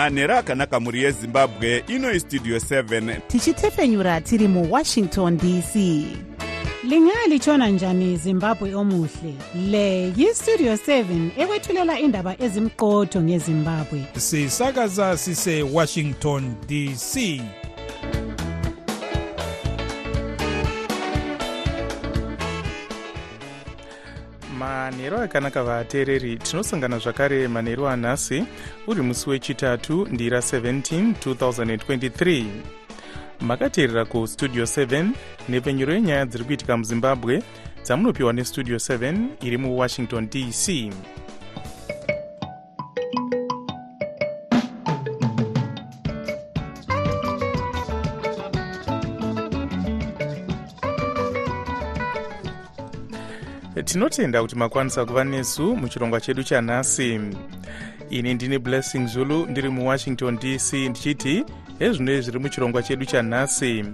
manhero akanaka mhuri yezimbabwe ino istudio 7 tichitefenyura tiri muwashington dc lingalitshona njani zimbabwe omuhle? Le yistudio 7 ekwethulela indaba ezimqotho ngezimbabwe. Sisakaza sisewashington dc manhero akanaka vateereri. Tinosangana zvakare manhero anhasi uri musi wechitatu ndira 17 2023 makateerera kustudio 7 nhepfenyuro yenyaya dziri kuitika muzimbabwe dzamunopiwa nestudio 7 iri muwashington dc tinotenda kuti makwanisa kuva nesu muchirongwa chedu chanhasi. Ini ndini blessing zulu ndiri muwashington dc ndichiti ezvino zviri muchirongwa chedu chanhasi?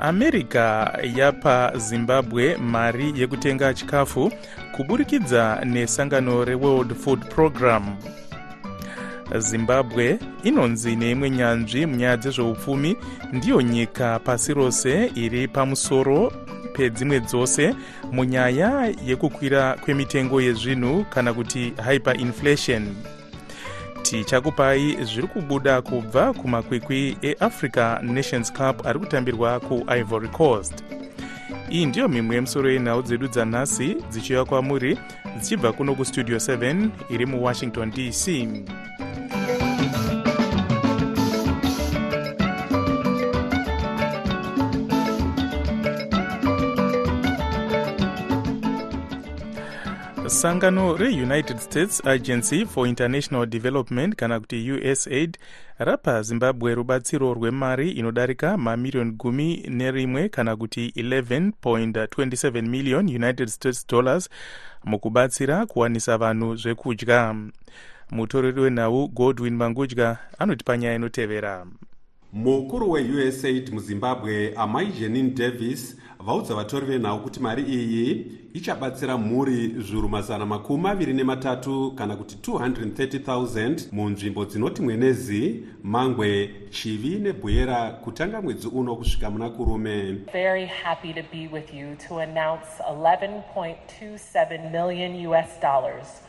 America yapa zimbabwe mari yekutenga chikafu kuburikidza nesangano reworld food program. Zimbabwe inonzi neimwe nyanzvi munyaya dzezveupfumi ndiyo nyika pasi rose iri pamusoro pedzimwe dzose munyaya yekukwira kwemitengo yezvinhu kana kuti hyperinflation. Tichakupai zviri kubuda kubva kumakwikwi eafrica nations cup ari kutambirwa kuivory coast. Iyi ndiyo mimwe yemusoro yenhau dzedu dzanhasi dzichiuya kwamuri dzichibva kuno kustudio 7 iri muwashington dc sangano reunited states agency for international development kana kuti usaid rapa zimbabwe rubatsiro rwemari inodarika mamiriyoni gumi nerimwe kana kuti 11.27 million united states dollars mukubatsira kuwanisa vanhu zvekudya. Mutoreri wenhau godwin mangudya anoti panyaya inotevera mukuru weusaid muzimbabwe amai jenin davis vaudza vatori venhau kuti mari iyi ichabatsira mhuri zviuru mazana makumi maviri nematatu kana kuti 230,000 munzvimbo dzinoti mwenezi mangwe chivi nebhuyera kutanga mwedzi uno kusvika muna kurume. Very happy to be with you to announce 11.27 million us dollars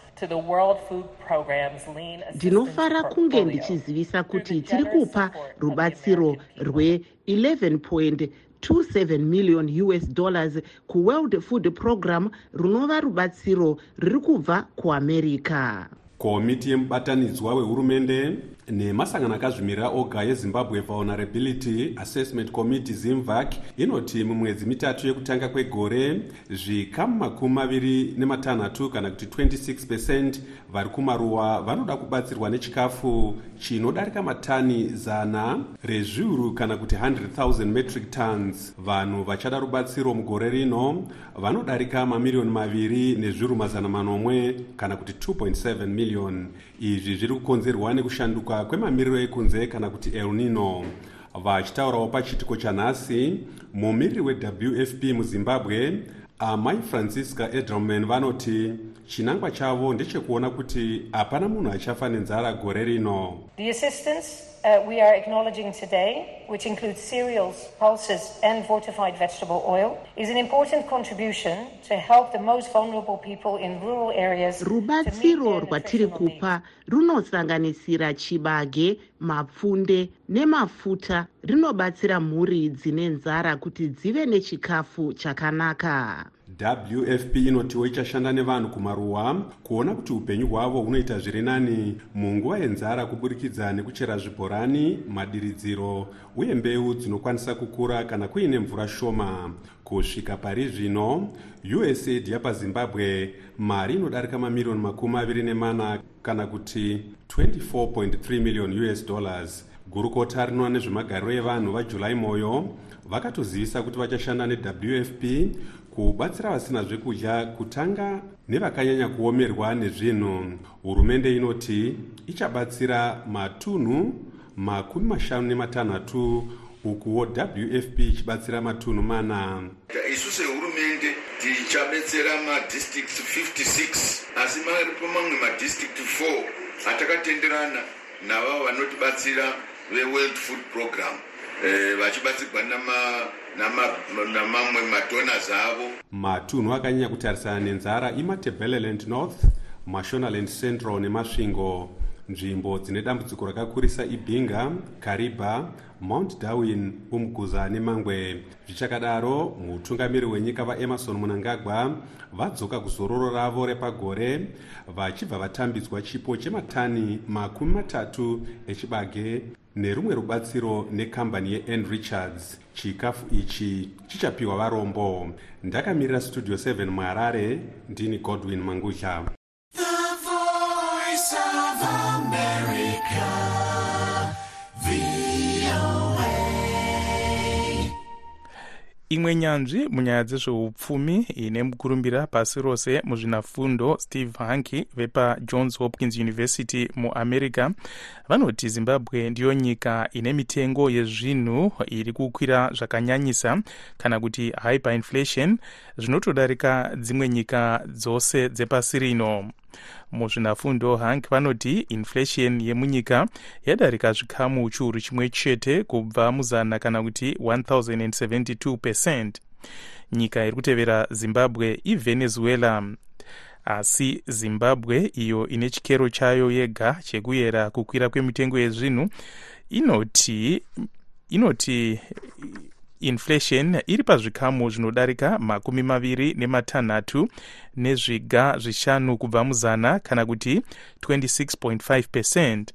ndinofara kunge ndichizivisa kuti tiri kupa rubatsiro rwe11 27 million us dollars kuworld food program runova rubatsiro riri kubva kuamerica komiti yemubatanidzwa wehurumende nemasangano akazvimirira oga yezimbabwe vulnerability assessment committee zimvac inoti mumwedzi mitatu yekutanga kwegore zvikamu makumi maviri nematanhatu kana kuti 26 pecent vari kumaruwa vanoda kubatsirwa nechikafu chinodarika matani zana rezviuru kana kuti 100,000 metric tons. Vanhu vachada rubatsiro mugore rino vanodarika mamiriyoni maviri nezviuru mazana manomwe kana kuti 2.7 miliyoni izvi zviri kukonzerwa nekushanduka kwemamiriro ekunze kana kuti elnino vachitaurawo pachiitiko chanhasi mumiriri wewfp muzimbabwe amai francisca edelman vanoti chinangwa chavo ndechekuona kuti hapana munhu achafa nenzara gore rino. The assistance uh, we are acknowledging today, which includes cereals, pulses, and fortified vegetable oil, is an important contribution to help the most vulnerable people in rural areas. rubatsiro rwatiri kupa runosanganisira chibage mapfunde nemafuta rinobatsira mhuri dzine nzara kuti dzive nechikafu chakanaka wfp inotiwo ichashanda nevanhu kumaruwa? Kuona kuti upenyu hwavo hunoita zviri nani munguva yenzara kuburikidza nekuchera zvibhorani madiridziro uye mbeu dzinokwanisa kukura kana kuine mvura shoma. Kusvika pari zvino usaid yapazimbabwe mari inodarika mamiriyoni makumi maviri nemana kana kuti 24.3 million us dollars. Gurukota rinoona nezvemagariro evanhu vajulai moyo vakatozivisa kuti vachashanda newfp kubatsira vasina zvekudya kutanga nevakanyanya kuomerwa nezvinhu. Hurumende inoti ichabatsira matunhu makumi mashanu nematanhatu ukuwo wfp ichibatsira matunhu mana. Isu sehurumende tichabetsera madistrict 56 asi maripo mamwe madistrict 4 atakatenderana navavo vanotibatsira veworld food program. Eh, vachibatsirwa nama- nama- namamwe madonors avo matunhu akanyanya kutarisana nenzara imatebeleland north mashonaland central nemasvingo. Nzvimbo dzine dambudziko rakakurisa ibhinga kariba mount darwin umguza nemangwe. Zvichakadaro mutungamiri wenyika vaemarson munangagwa vadzoka kuzororo ravo repagore vachibva vatambidzwa chipo chematani makumi matatu echibage nerumwe rubatsiro nekambani yeann richards chikafu ichi chichapiwa varombo. Ndakamirira studio 7 muharare ndini godwin mangudla imwe nyanzvi munyaya dzezveupfumi ine mukurumbira pasi rose muzvinafundo steve hanke vepajohns hopkins university muamerica. Vanoti zimbabwe ndiyo nyika ine mitengo yezvinhu iri kukwira zvakanyanyisa kana kuti hyperinflation zvinotodarika dzimwe nyika dzose dzepasi rino muzvinafundo hank vanoti inflation yemunyika yadarika zvikamu chiuru chimwe chete kubva muzana kana kuti 1072 percent. Nyika iri kutevera zimbabwe ivenezuela. Asi zimbabwe iyo ine chikero chayo yega chekuyera kukwira kwemitengo yezvinhu. Inoti inoti inflation iri pazvikamu zvinodarika makumi maviri nematanhatu nezviga zvishanu kubva muzana kana kuti 26.5 percent.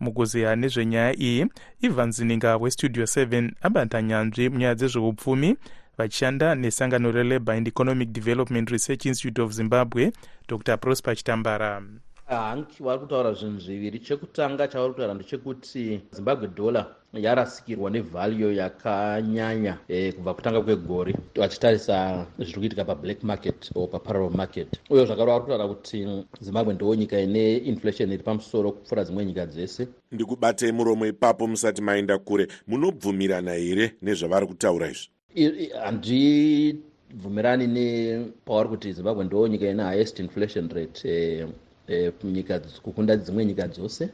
Mukuzeya nezvenyaya iyi ivan zininga westudio 7 abata nyanzvi munyaya dzezveupfumi vachishanda nesangano relabour and economic development research institute of zimbabwe dr prosper chitambara hanki vari kutaura zvinhu zviviri? Chekutanga chavari kutaura ndechekuti zimbabwe dollar yarasikirwa nevhalue yakanyanya e, kubva kutanga kwegore vachitarisa zviri kuitika pablack market o paparallel market. Uye zvakaro vari kutaura kuti zimbabwe ndo nyika ine inflation iri pamusoro kupfuura dzimwe nyika dzese. Ndikubatei muromo ipapo musati maenda kure. Munobvumirana here nezvavari kutaura izvi? Handibvumirani nepavari kuti zimbabwe ndo nyika ine highest inflation rate e, e, nyika kukunda dzimwe nyika dzose.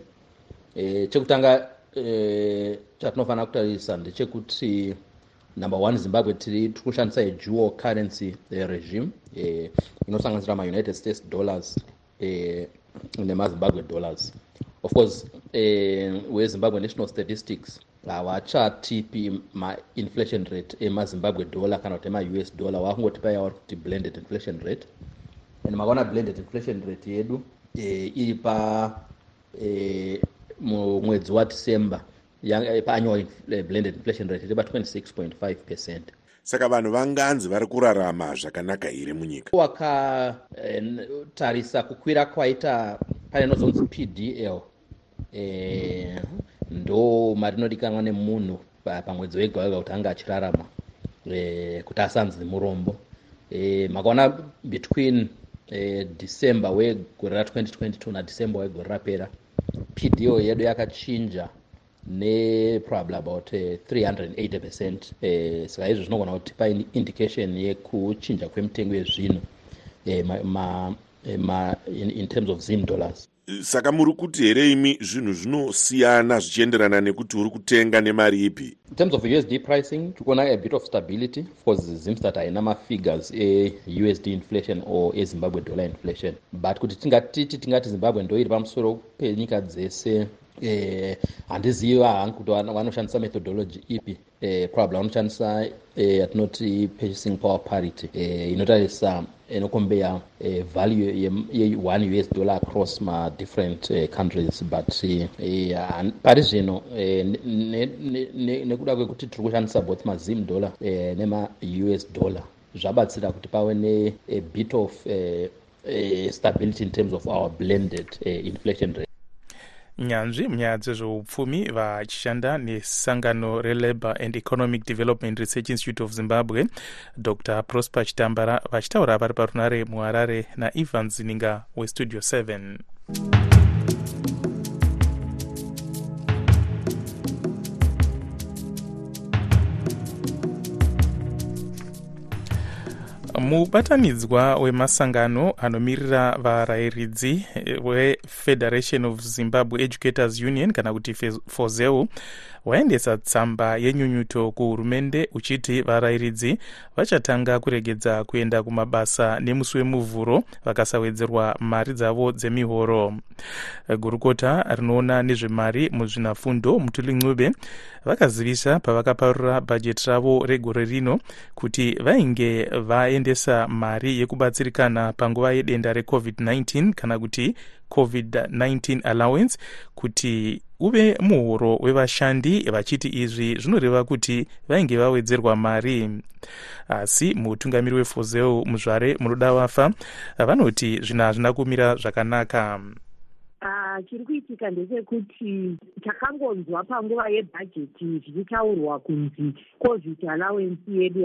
E, chekutanga e, chatinofanira kutarisa ndechekuti number one zimbabwe tiri kushandisa edual currency e, regime e, inosanganisira maunited states dollars e, nemazimbabwe dollars. Of course e, wezimbabwe national statistics havachatipi mainflation rate emazimbabwe dollar kana kuti emaus dollar. Vakungoti yavari kuti blended inflation rate. And makaona blended inflation rate yedu e, iri pa e, mumwedzi wadecember paannual blended inflation rate iri pa26.5 percent. Saka vanhu vanganzi vari kurarama zvakanaka here munyika? Wakatarisa kukwira kwaita pane inozonzi pdl e, ndo marinodikanwa nemunhu pamwedzi wega wega kuti anga achirarama e, kuti asanzi murombo. E, makaona between e, december wegore ra2022 nadecember wegore rapera pdo yedu yakachinja neprobably about uh, 380 percent. Uh, saka izvo zvinogona kutipa indication yekuchinja kwemitengo yezvinhu uh, ma, ma, ma, in, in terms of zim dollars saka muri kuti here imi zvinhu zvinosiyana zvichienderana nekuti uri kutenga nemari ipi? In terms of usd pricing tikuona a bit of stability. Because zimstat haina mafigures eusd inflation or ezimbabwe dollar inflation. But kuti tingatiti tingati zimbabwe ndo iri pamusoro penyika dzese eh, handiziva hangu kuti vanoshandisa methodology ipi? Eh, probably vanoshandisa yatinoti purchasing power parity. Inotarisa inokombeya value ye1 us dollar across madifferent countries but pari zvino nekuda kwekuti tiri kushandisa both mazim dollar nemaus dollar zvabatsira kuti pave nebit of stability in terms of our blended inflation rate nyanzvi munyaya dzezveupfumi vachishanda nesangano relabour and economic development research institute of zimbabwe dr. Prosper chitambara vachitaura vari parunare muharare naivan zininga westudio 7 mubatanidzwa wemasangano anomirira varayiridzi wefederation of zimbabwe educators union kana kuti fozeu waendesa tsamba yenyunyuto kuhurumende uchiti varayiridzi vachatanga kuregedza kuenda kumabasa nemusi wemuvhuro vakasawedzerwa mari dzavo dzemihoro. Gurukota rinoona nezvemari muzvinafundo mutuli ncube vakazivisa pavakaparura bhajeti ravo regore rino kuti vainge vaendesa mari yekubatsirikana panguva yedenda recovid-19 kana kuti covid-19 allowance kuti uve muhuro wevashandi vachiti izvi zvinoreva kuti vainge vawedzerwa mari. Asi mutungamiri wefozeu muzvare munoda vafa vanoti zvinhu hazvina kumira zvakanaka. Chiri kuitika ndechekuti takangonzwa panguva yebhajeti zvichitaurwa kunzi covid allowance yedu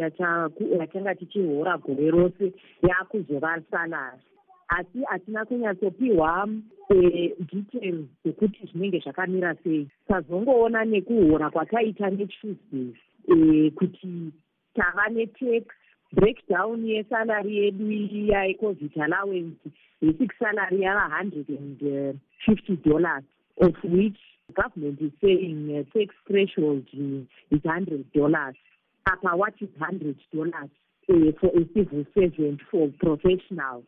yatanga tichihora gore rose yaakuzova salary asi hatina kunyatsopiwa eh, details dzekuti zvinenge zvakamira sei. Tazongoona nekuhora kwataita netuesday eh, kuti tava netax breakdown yesalary yedu iya yecovid allowance basic salary yava hundred and uh, fifty dollars of which government is saying uh, tax threshold is hundred dollars. Apa what is hundred dollars uh, for a civil servant for professional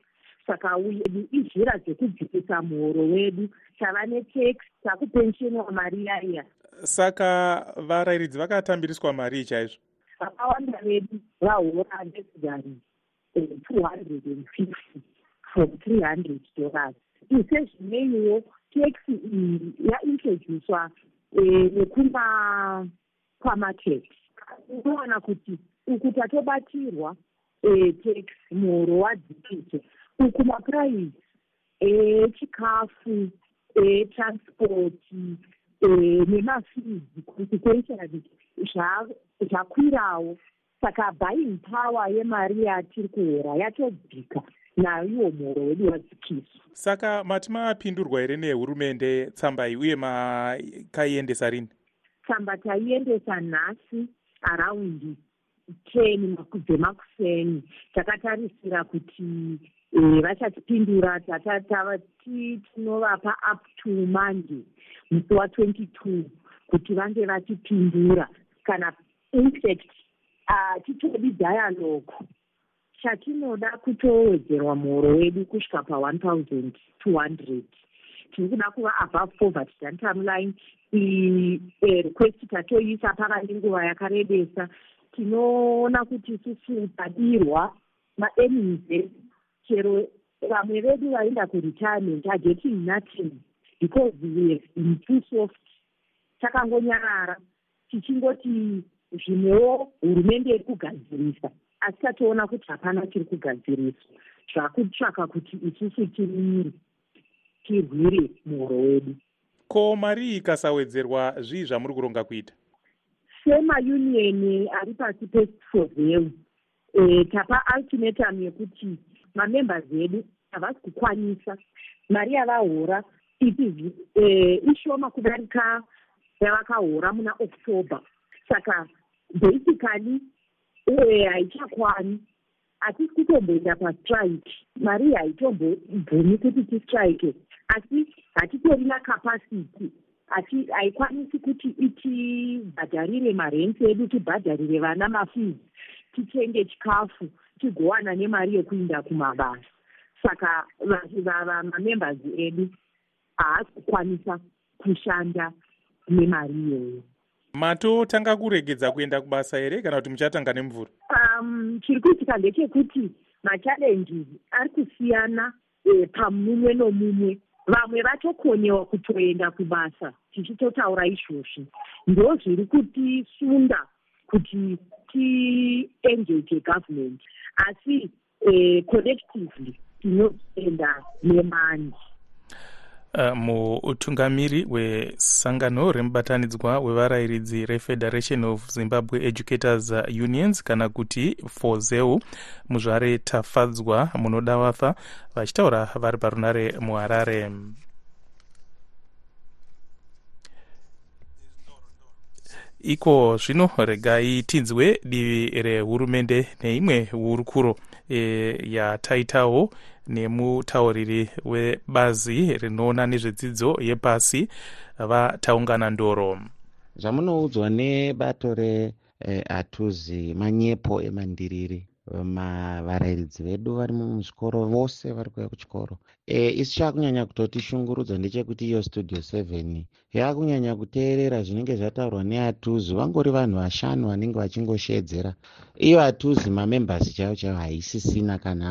saka uyedu izhira dzekudzikisa muhoro wedu tava netax takupensheniwa mari yaiya saka varayiridzi vakatambiriswa mari ichaizvo? Vakawanda vedu vahora ndezidari two hundred and fifty from three hundred dollars. Isezvineiwo tax iyi yaintroducwa nekuma kwamarket unowana kuti uku tatobatirwa tax muhoro wadzikise uku mapuraizi echikafu etransport nemafizi consequentially zvakwirawo. Saka buying power yemari yatiri kuhora yatodzika nayo iwo muhoro wedu wadzikiswa saka mati mapindurwa here nehurumende? Tsamba iyi uye makaiendesa rini? Tsamba taiendesa nhasi araundi ten dzemakuseni takatarisira kuti vachatipindura tatatava tinovapa up to monday musi wa22 kuti vange vatipindura kana infact titori dialogue chatinoda kutowedzerwa muhoro wedu kusvika pa1 200 tiri kuda kuva above poverty dantam line. Request tatoisa pava nenguva yakarebesa. Tinoona kuti isusu tadirwa maearnings edu chero vamwe vedu vaenda kuretirement are getting nothing because we have been too soft. Takangonyarara tichingoti zvimwewo hurumende iri kugadzirisa asi tatoona kuti hapana tiri kugadziriswa. Zvakutsvaka kuti isusu timiri tirwire muhoro wedu. Ko mari ikasawedzerwa zvii zvamuri kuronga kuita? Semaunion ari pasi pesfozeu e, tapa ultimatum yekuti mamembers edu havasi kukwanisa mari yavahora iti e, ishoma kudarika yavakahora muna october. Saka basically haichakwani hatisi kutomboenda pastrike mari haitombobvumi kuti tistrike asi hatitorina capacity. Haikwanisi kuti itibhadharire marensi edu tibhadharire vana mafees titenge chikafu tigowana nemari yekuinda kumabasa. Saka mamembers edu haasi kukwanisa kushanda nemari iyoyo. Matotanga kuregedza kuenda kubasa here kana kuti muchatanga nemvura? Um chiri kuitika ndechekuti machallenges ari kusiyana e, pamumwe nomumwe. Vamwe vatokonyewa kutoenda kubasa tichitotaura izvozvi ndo zviri kutisunda kuti tiengage government asi e, collectively tinoenda nemani Uh, mutungamiri wesangano remubatanidzwa wevarayiridzi refederation of zimbabwe educators unions kana kuti fozeu muzvare tafadzwa munoda wafa vachitaura vari parunare muharare iko zvino regai tinzwe divi rehurumende neimwe hurukuro e, yataitawo nemutauriri webazi rinoona nezvedzidzo yepasi vataungana ndoro. Zvamunoudzwa nebato reatuzi eh, manyepo emandiriri varairidzi vedu vari muzvikoro vose vari kuuya kuchikoro. E, isu chaakunyanya kutotishungurudza ndechekuti iyo studio 7 yaakunyanya kuteerera zvinenge zvataurwa neatuzi vangori vanhu vashanu vanenge vachingoshedzera. Iyo atuzi mamembers chaivo chaivo haisisina kana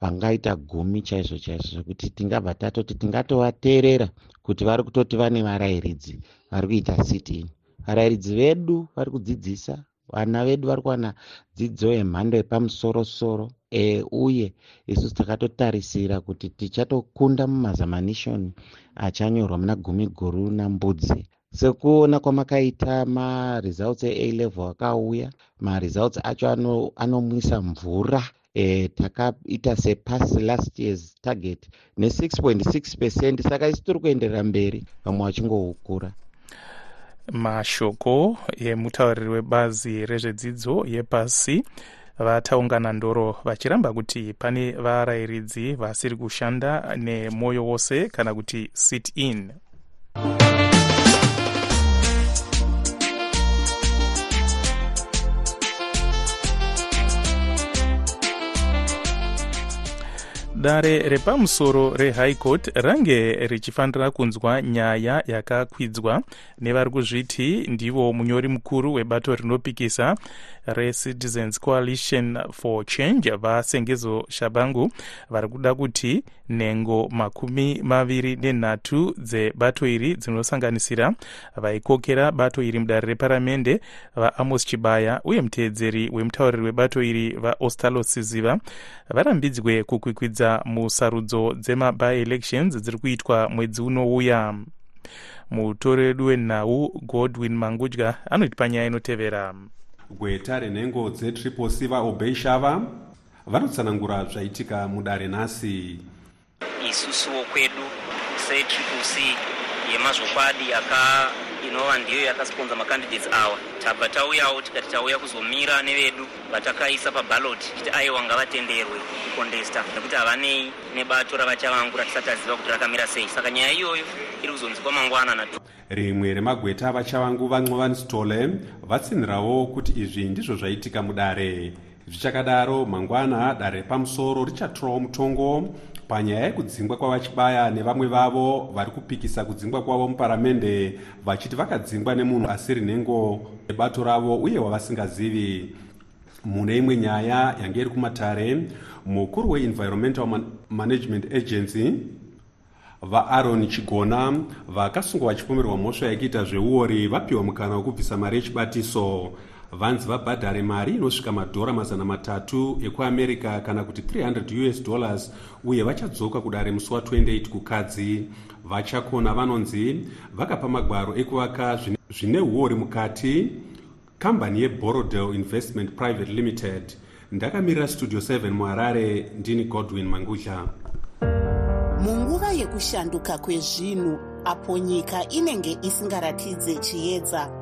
vangaita gumi chaizvo chaizvo zvekuti tingabva tatoti tingatovateerera kuti vari kutoti vane varairidzi vari kuita sitini varairidzi vedu vari kudzidzisa vana vedu vari kuwana dzidzo yemhando yepamusorosoro e, uye isusu takatotarisira kuti tichatokunda mumazamanishoni achanyorwa muna gumi guru nambudzi. Sekuona kwamakaita maresults ea level akauya maresults acho anomwisa ano mvura e, takaita sepasi last years target ne6.6 percent saka isi tiri kuenderera mberi vamwe vachingoukura mashoko emutauriri webazi rezvedzidzo yepasi. Vataungana ndoro vachiramba kuti pane varayiridzi vasiri kushanda nemwoyo wose kana kuti sit in dare repamusoro rehigh court range richifanira kunzwa nyaya yakakwidzwa nevari kuzviti ndivo munyori mukuru webato rinopikisa recitizens coalition for change vasengezo shabangu vari kuda kuti nhengo makumi maviri nenhatu dzebato iri dzinosanganisira vaikokera bato iri mudare reparamende vaamos chibaya uye muteedzeri wemutauriri webato iri vaostalo siziva. Varambidzwe kukwikwidza musarudzo dzemabi-elections dziri kuitwa mwedzi unouya. Mutori wedu wenhau godwin mangudya anoti panyaya inotevera. Gweta renhengo dzetriple c vaobey shava vanotsanangura zvaitika mudare nhasi isusuwo kwedu setriple c yemazvokwadi inova ndiyo yakasponza macandidates awa. Tabva tauyawo tikati tauya kuzomira nevedu vatakaisa pabaloti kuti aiwa ngavatenderwe kukondesta nekuti havanei nebato ravachavangura tisati aziva kuti rakamira sei. Saka nyaya iyoyo iri kuzonzwa mangwana na rimwe remagweta vachavangu vancovani stole vatsinhirawo kuti izvi ndizvo zvaitika mudare. Zvichakadaro mangwana dare repamusoro richatorawo mutongo panyaya yekudzingwa kwavachibaya nevamwe vavo vari kupikisa kudzingwa kwavo muparamende vachiti vakadzingwa nemunhu asiri nhengo yebato ravo uye wavasingazivi. Mune imwe nyaya yange iri kumatare mukuru weenvironmental Man management agency vaaron chigona vakasungwa vachipomerwa mhosva yekuita zveuori vapiwa mukana wekubvisa mari yechibatiso vanzi vabhadhare mari inosvika madhora mazana matatu ekuamerica kana kuti 300 us dollars uye vachadzoka kudare musi wa28 kukadzi. Vachakona vanonzi vakapa magwaro ekuvaka zvine uori mukati. Kambani yeborodel investment private limited. Ndakamirira studio 7 muharare ndini godwin mangudla munguva yekushanduka kwezvinhu apo nyika inenge isingaratidze chiedza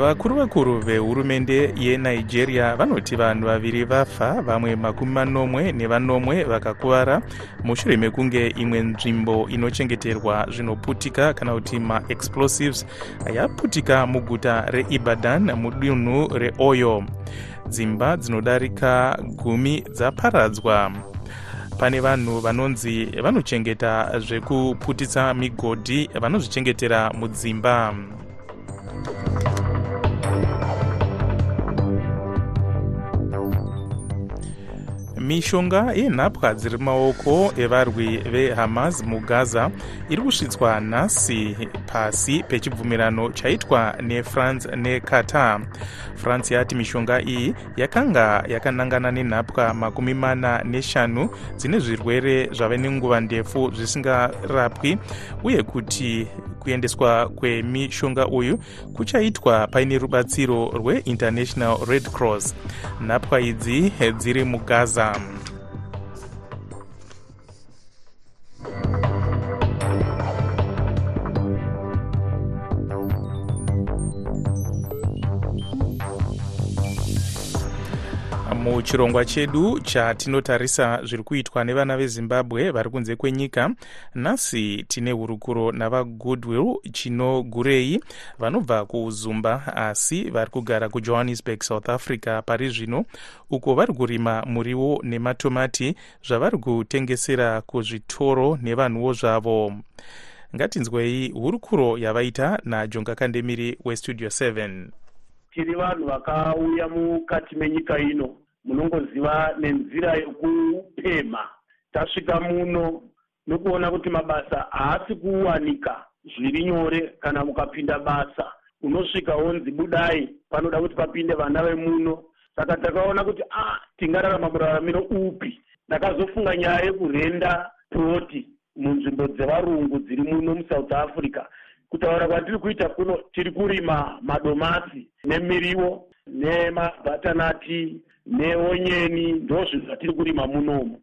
vakuru vakuru vehurumende yenigeria vanoti vanhu vaviri vafa vamwe makumi manomwe nevanomwe vakakuvara mushure mekunge imwe nzvimbo inochengeterwa zvinoputika kana kuti maexplosives yaputika muguta reibadan mudunhu reoyo. Dzimba dzinodarika gumi dzaparadzwa. Pane vanhu vanonzi vanochengeta zvekuputisa migodhi vanozvichengetera mudzimba mishonga yenhapwa dziri maoko evarwi vehamas mugaza iri kusvitswa nhasi pasi pechibvumirano chaitwa nefrance neqatar france yati mishonga iyi yakanga yakanangana nenhapwa makumi mana neshanu dzine zvirwere zvave nenguva ndefu zvisingarapwi uye kuti kuendeswa kwemishonga uyu kuchaitwa paine rubatsiro rweinternational red cross. Nhapwa idzi dziri mugaza muchirongwa chedu chatinotarisa zviri kuitwa nevana vezimbabwe vari kunze kwenyika. Nhasi tine hurukuro navagoodwill chinogurei vanobva kuuzumba asi vari kugara kujohannesburg south africa pari zvino uko vari kurima muriwo nematomati zvavari kutengesera kuzvitoro nevanhuwo zvavo. Ngatinzwei hurukuro yavaita najonga kandemiri westudio 7 tiri vanhu vakauya mukati menyika ino munongoziva nenzira yokupemha tasvika muno nokuona kuti mabasa haasi kuwanika zviri nyore kana mukapinda basa. Unosvika wonzi budai panoda kuti papinde vana vemuno. Saka takaona kuti a ah, tingararama muraramiro upi? Ndakazofunga nyaya yekurenda ploti munzvimbo dzevarungu dziri muno musouth africa kutaura kwatiri kuita kuno tiri kurima madomasi nemiriwo nemabhatanati neonyeni ndo zvinhu zvatiri kurima munomu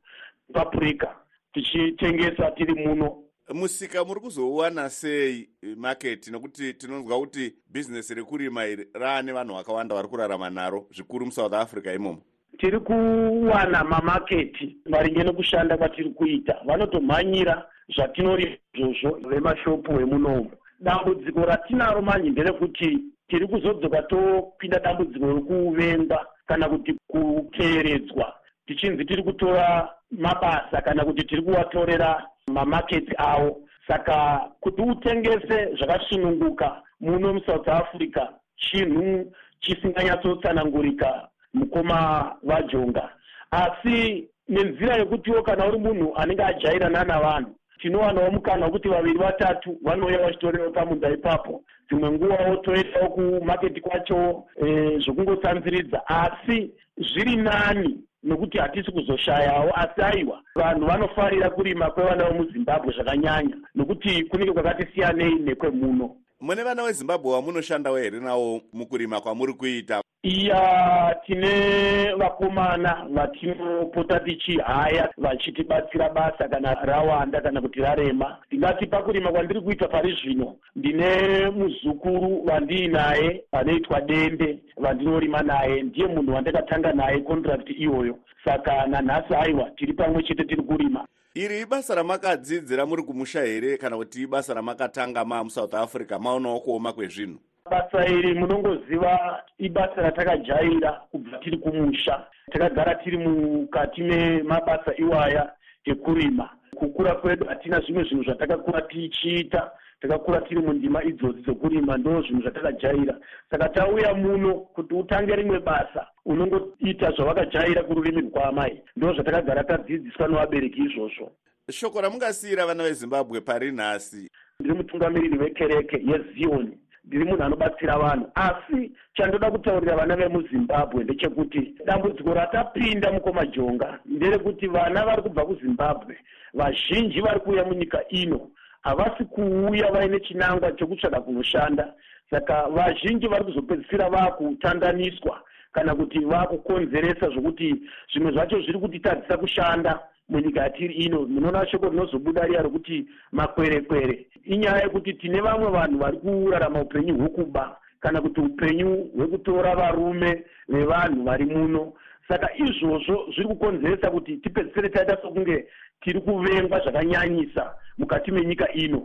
papurika tichitengesa tiri muno. Musika muri kuzouwana sei maketi nokuti tinonzwa kuti bhizinesi rekurima iri raane vanhu vakawanda vari kurarama naro zvikuru musouth africa imomo? Tiri kuwana mamaketi maringe nekushanda kwatiri kuita. Vanotomhanyira zvatinorima izvozvo vemashopu vemunomu dambudziko ratinaro manje nderekuti tiri kuzodzoka topinda dambudziko rokuvengwa kana kuti kuteeredzwa tichinzi tiri kutora mabasa kana kuti tiri kuvatorera mamaketi avo saka kuti utengese zvakasununguka muno musouth africa chinhu chisinganyatsotsanangurika mukoma vajonga asi nenzira yekutiwo kana uri munhu anenge ajairana navanhu tinowanawo mukana wekuti vaviri vatatu vanouya vachitorewo pamunda ipapo. Dzimwe nguvawo toendawo kumaketi kwacho e, zvokungotsanziridza asi zviri nani nokuti hatisi kuzoshayawo asi aiwa. Vanhu vanofarira kurima kwevana vemuzimbabwe zvakanyanya nokuti kunenge kwakati siyanei nekwemuno mune vana vezimbabwe vamunoshandawo here navo mukurima kwamuri kuita? Iya tine vakomana vatinopota tichihaya vachitibatsira basa kana rawanda kana kuti rarema. Ndingati pakurima kwandiri kuita pari zvino ndine muzukuru vandiinaye anoitwa dende vandinorima naye. Ndiye munhu wandakatanga naye kondirakt iyoyo. Saka nanhasi aiwa tiri pamwe chete tiri kurima iri ibasa ramakadzidzira muri kumusha here kana kuti ibasa ramakatanga mamusouth africa? Maonawo kuoma kwezvinhu. Basa iri munongoziva ibasa ratakajaira kubva tiri kumusha. Takagara tiri mukati memabasa iwaya ekurima. Kukura kwedu hatina zvimwe zvinhu zvatakakura tichiita takakura tiri mundima idzodzi dzokurima ndo zvinhu zvatakajaira saka tauya muno kuti utange rimwe basa unongoita zvavakajaira kururimi rwaamai. Ndo zvatakagara tadzidziswa nevabereki izvozvo. Shoko ramungasiyira vana vezimbabwe pari nhasi ndiri mutungamiriri wekereke yezioni ndiri munhu anobatsira vanhu. Asi chandoda kutaurira vana vemuzimbabwe ndechekuti dambudziko ratapinda mukomajonga nderekuti vana vari kubva kuzimbabwe vazhinji vari kuuya munyika ino havasi kuuya vaine chinangwa chokutsvaga kunoshanda. Saka vazhinji vari kuzopedzisira vaakutandaniswa kana kuti vaakukonzeresa zvokuti zvimwe zvacho zviri kutitadzisa kushanda munyika yatiri ino. Munoona shoko rinozobuda riya rokuti makwerekwere. Inyaya yekuti tine vamwe vanhu vari kurarama upenyu hwekuba kana kuti upenyu hwekutora varume vevanhu vari muno. Saka izvozvo zviri kukonzeresa kuti tipedzisire taita sokunge tiri kuvengwa zvakanyanyisa mukati menyika ino.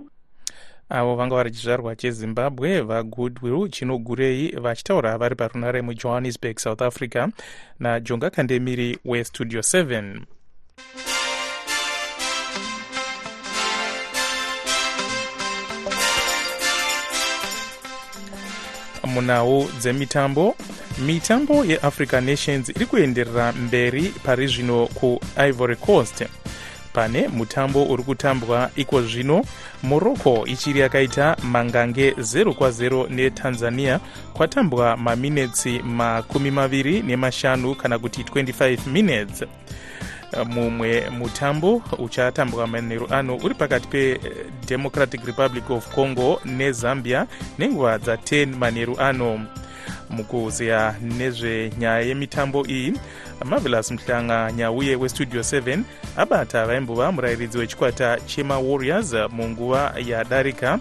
Avo vanga vari chizvarwa chezimbabwe vagoodwill chinogurei vachitaura vari parunare mujohannesburg south africa najonga kandemiri westudio 7 munhau dzemitambo mitambo yeafrica nations iri kuenderera mberi pari zvino kuivory coast pane mutambo uri kutambwa. Iko zvino morocco ichiri yakaita mangange 0 kwa0 netanzania kwatambwa maminitsi makumi maviri nemashanu kana kuti 25 minutes. Mumwe mutambo uchatambwa manheru ano uri pakati pedemocratic republic of congo nezambia nenguva dza10 manheru ano mukuzeya nezvenyaya yemitambo iyi. Marvelous muhlanga nyauye westudio 7 abata vaimbova murayiridzi wechikwata chemawarriors munguva yadarika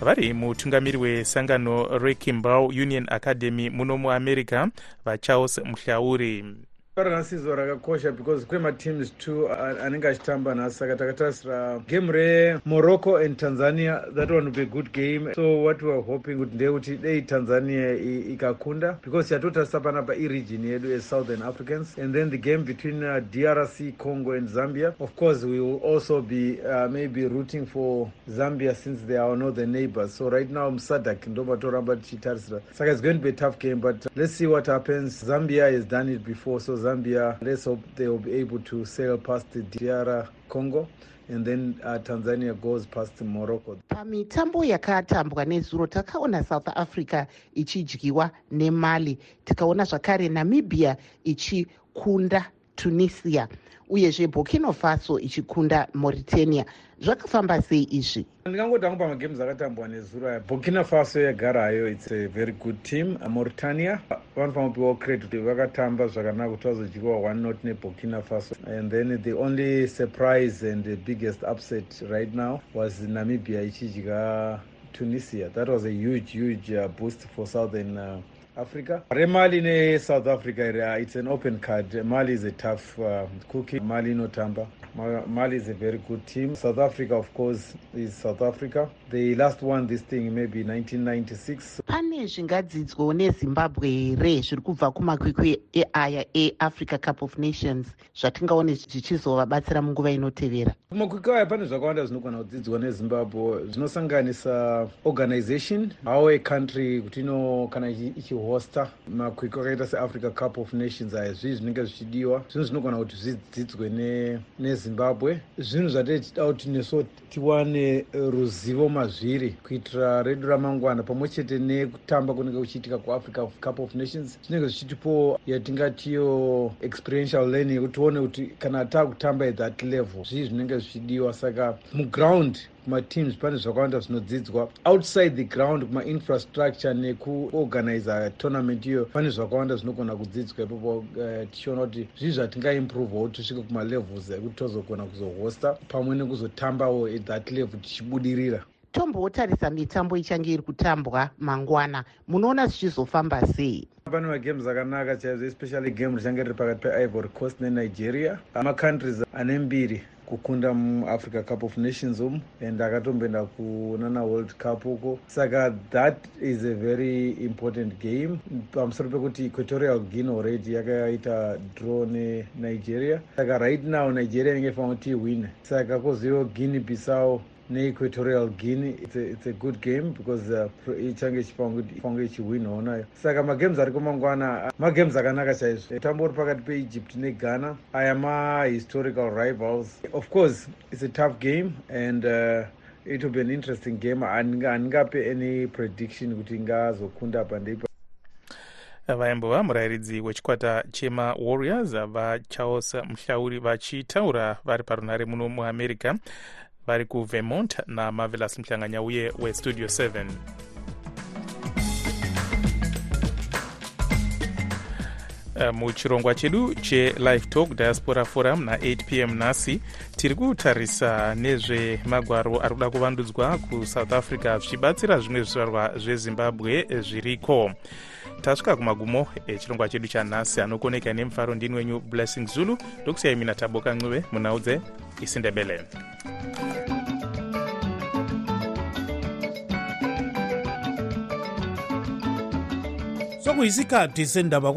vari mutungamiri wesangano rekimbau union academy muno muamerica vacharles muhlauri ranhasizo rakakosha because kune mateams two anenge achitamba nhasi saka takatarisira game remorocco and tanzania that one will be a good game. So what weare hoping kuti ndeyekuti dei tanzania ikakunda because yatotarisa panapa iregion yedu yesouthern africans. And then the game between uh, drc congo and zambia of course we will also be uh, maybe rooting for zambia since they are northern neighbors. So right now musadak ndo matoramba tichitarisira saka it's going to be a tough game but let's see what happens. Zambia has done it before so Zambia. Let's hope they will be able to sail past the DR Congo. and then uh, tanzania goes past morocco pamitambo yakatambwa nezuro takaona south africa ichidyiwa nemali tikaona zvakare namibia ichikunda tunisia uyezve burkina faso ichikunda mauritania. Zvakafamba sei izvi? Ndingangoti angu pamagemes akatambwa nezuro aya. Burkina faso yagarayo its a very good team. Mauritania vanofanira kupiwa credit kuti vakatamba zvakanaka kuti vazodyiwa one not neburkina faso. And then the only surprise and the biggest upset right now was namibia ichidya tunisia. That was a huge huge uh, boost for southern uh, africa? Mali remali nesouth africa iri it's an open card. Mali is a tough uh, cookie. Mali inotamba mali is a very good team. South africa of course is south africa. They last won this thing maybe 1996 pane zvingadzidzwo nezimbabwe here zviri kubva kumakwikwi eaya eafrica cup of nations zvatingaone zvichizovabatsira munguva inotevera. Kumakwikwi aya pane zvakawanda zvinogona kudzidzwa nezimbabwe zvinosanganisa organization how acountry kuti ino kana ichihosta. Makwikwi akaita seafrica cup of nations aya zvii zvinenge zvichidiwa. Zvinhu zvinogona kuti zvidzidzwe nezimbabwe. Zvinhu zvatechida kuti neso tiwane ruzivo mazviri kuitira redu ramangwana pamwe chete nekutamba kunenge kuchiitika kuafrica cup of nations zvinenge zvichitipo yatingatiyo experiential learning yekuti tione kuti kana taakutamba at that level zvii zvinenge zvichidiwa. Saka muground kumateams pane zvakawanda zvinodzidzwa. Outside the ground kumainfrastructure nekuorganiza tournament iyo pane zvakawanda zvinogona kudzidzwa. Ipopo uh, tichiona kuti zvii zvatingaimprovewo tisvike kumalevels ekuti tozogona kuzohosta pamwe nekuzotambawo at that level tichibudirira tombotarisa mitambo ichange iri kutambwa mangwana. Munoona zvichizofamba sei? Pane magames akanaka chaizvo especially game richange riri pakati peivory coast nenigeria. Amacountries ane mbiri kukunda muafrica cup of nations umu and akatomboenda kunana world cup uko. Saka that is a very important game. Pamusoro pekuti equatorial guine already yakaita draw nenigeria. Saka right now nigeria inenge ifanira kuti iwine. Saka kozivo guine bissau neequatorial guine it's a, it's a good game because uh, ichange ichifange ichiwinhawo nayo saka magames ari kumangwana magames akanaka chaizvo. Mutambo uri pakati peegypt neghana aya mahistorical rivals. Of course it's a tough game and uh, it will be an interesting game. Handingape any prediction kuti ingazokunda pandeipa vaimbova murayiridzi wechikwata chemawarriors vacharles muhlauri vachitaura vari parunare muno muamerica vari kuvermont namarvelous muhlanganya uye westudio 7 Uh, muchirongwa chedu chelive talk diaspora forum na8 p m nhasi tiri kutarisa nezvemagwaro ari kuda kuvandudzwa kusouth africa zvichibatsira zvimwe zvizvarwa zvezimbabwe zviriko tasvika kumagumo echirongwa chedu chanhasi anokoneka nemufaro ndini wenyu blessing zulu. Ndokusiyai mina taboka ncube munaudze isindebele. Sokuyisikhathi sendaba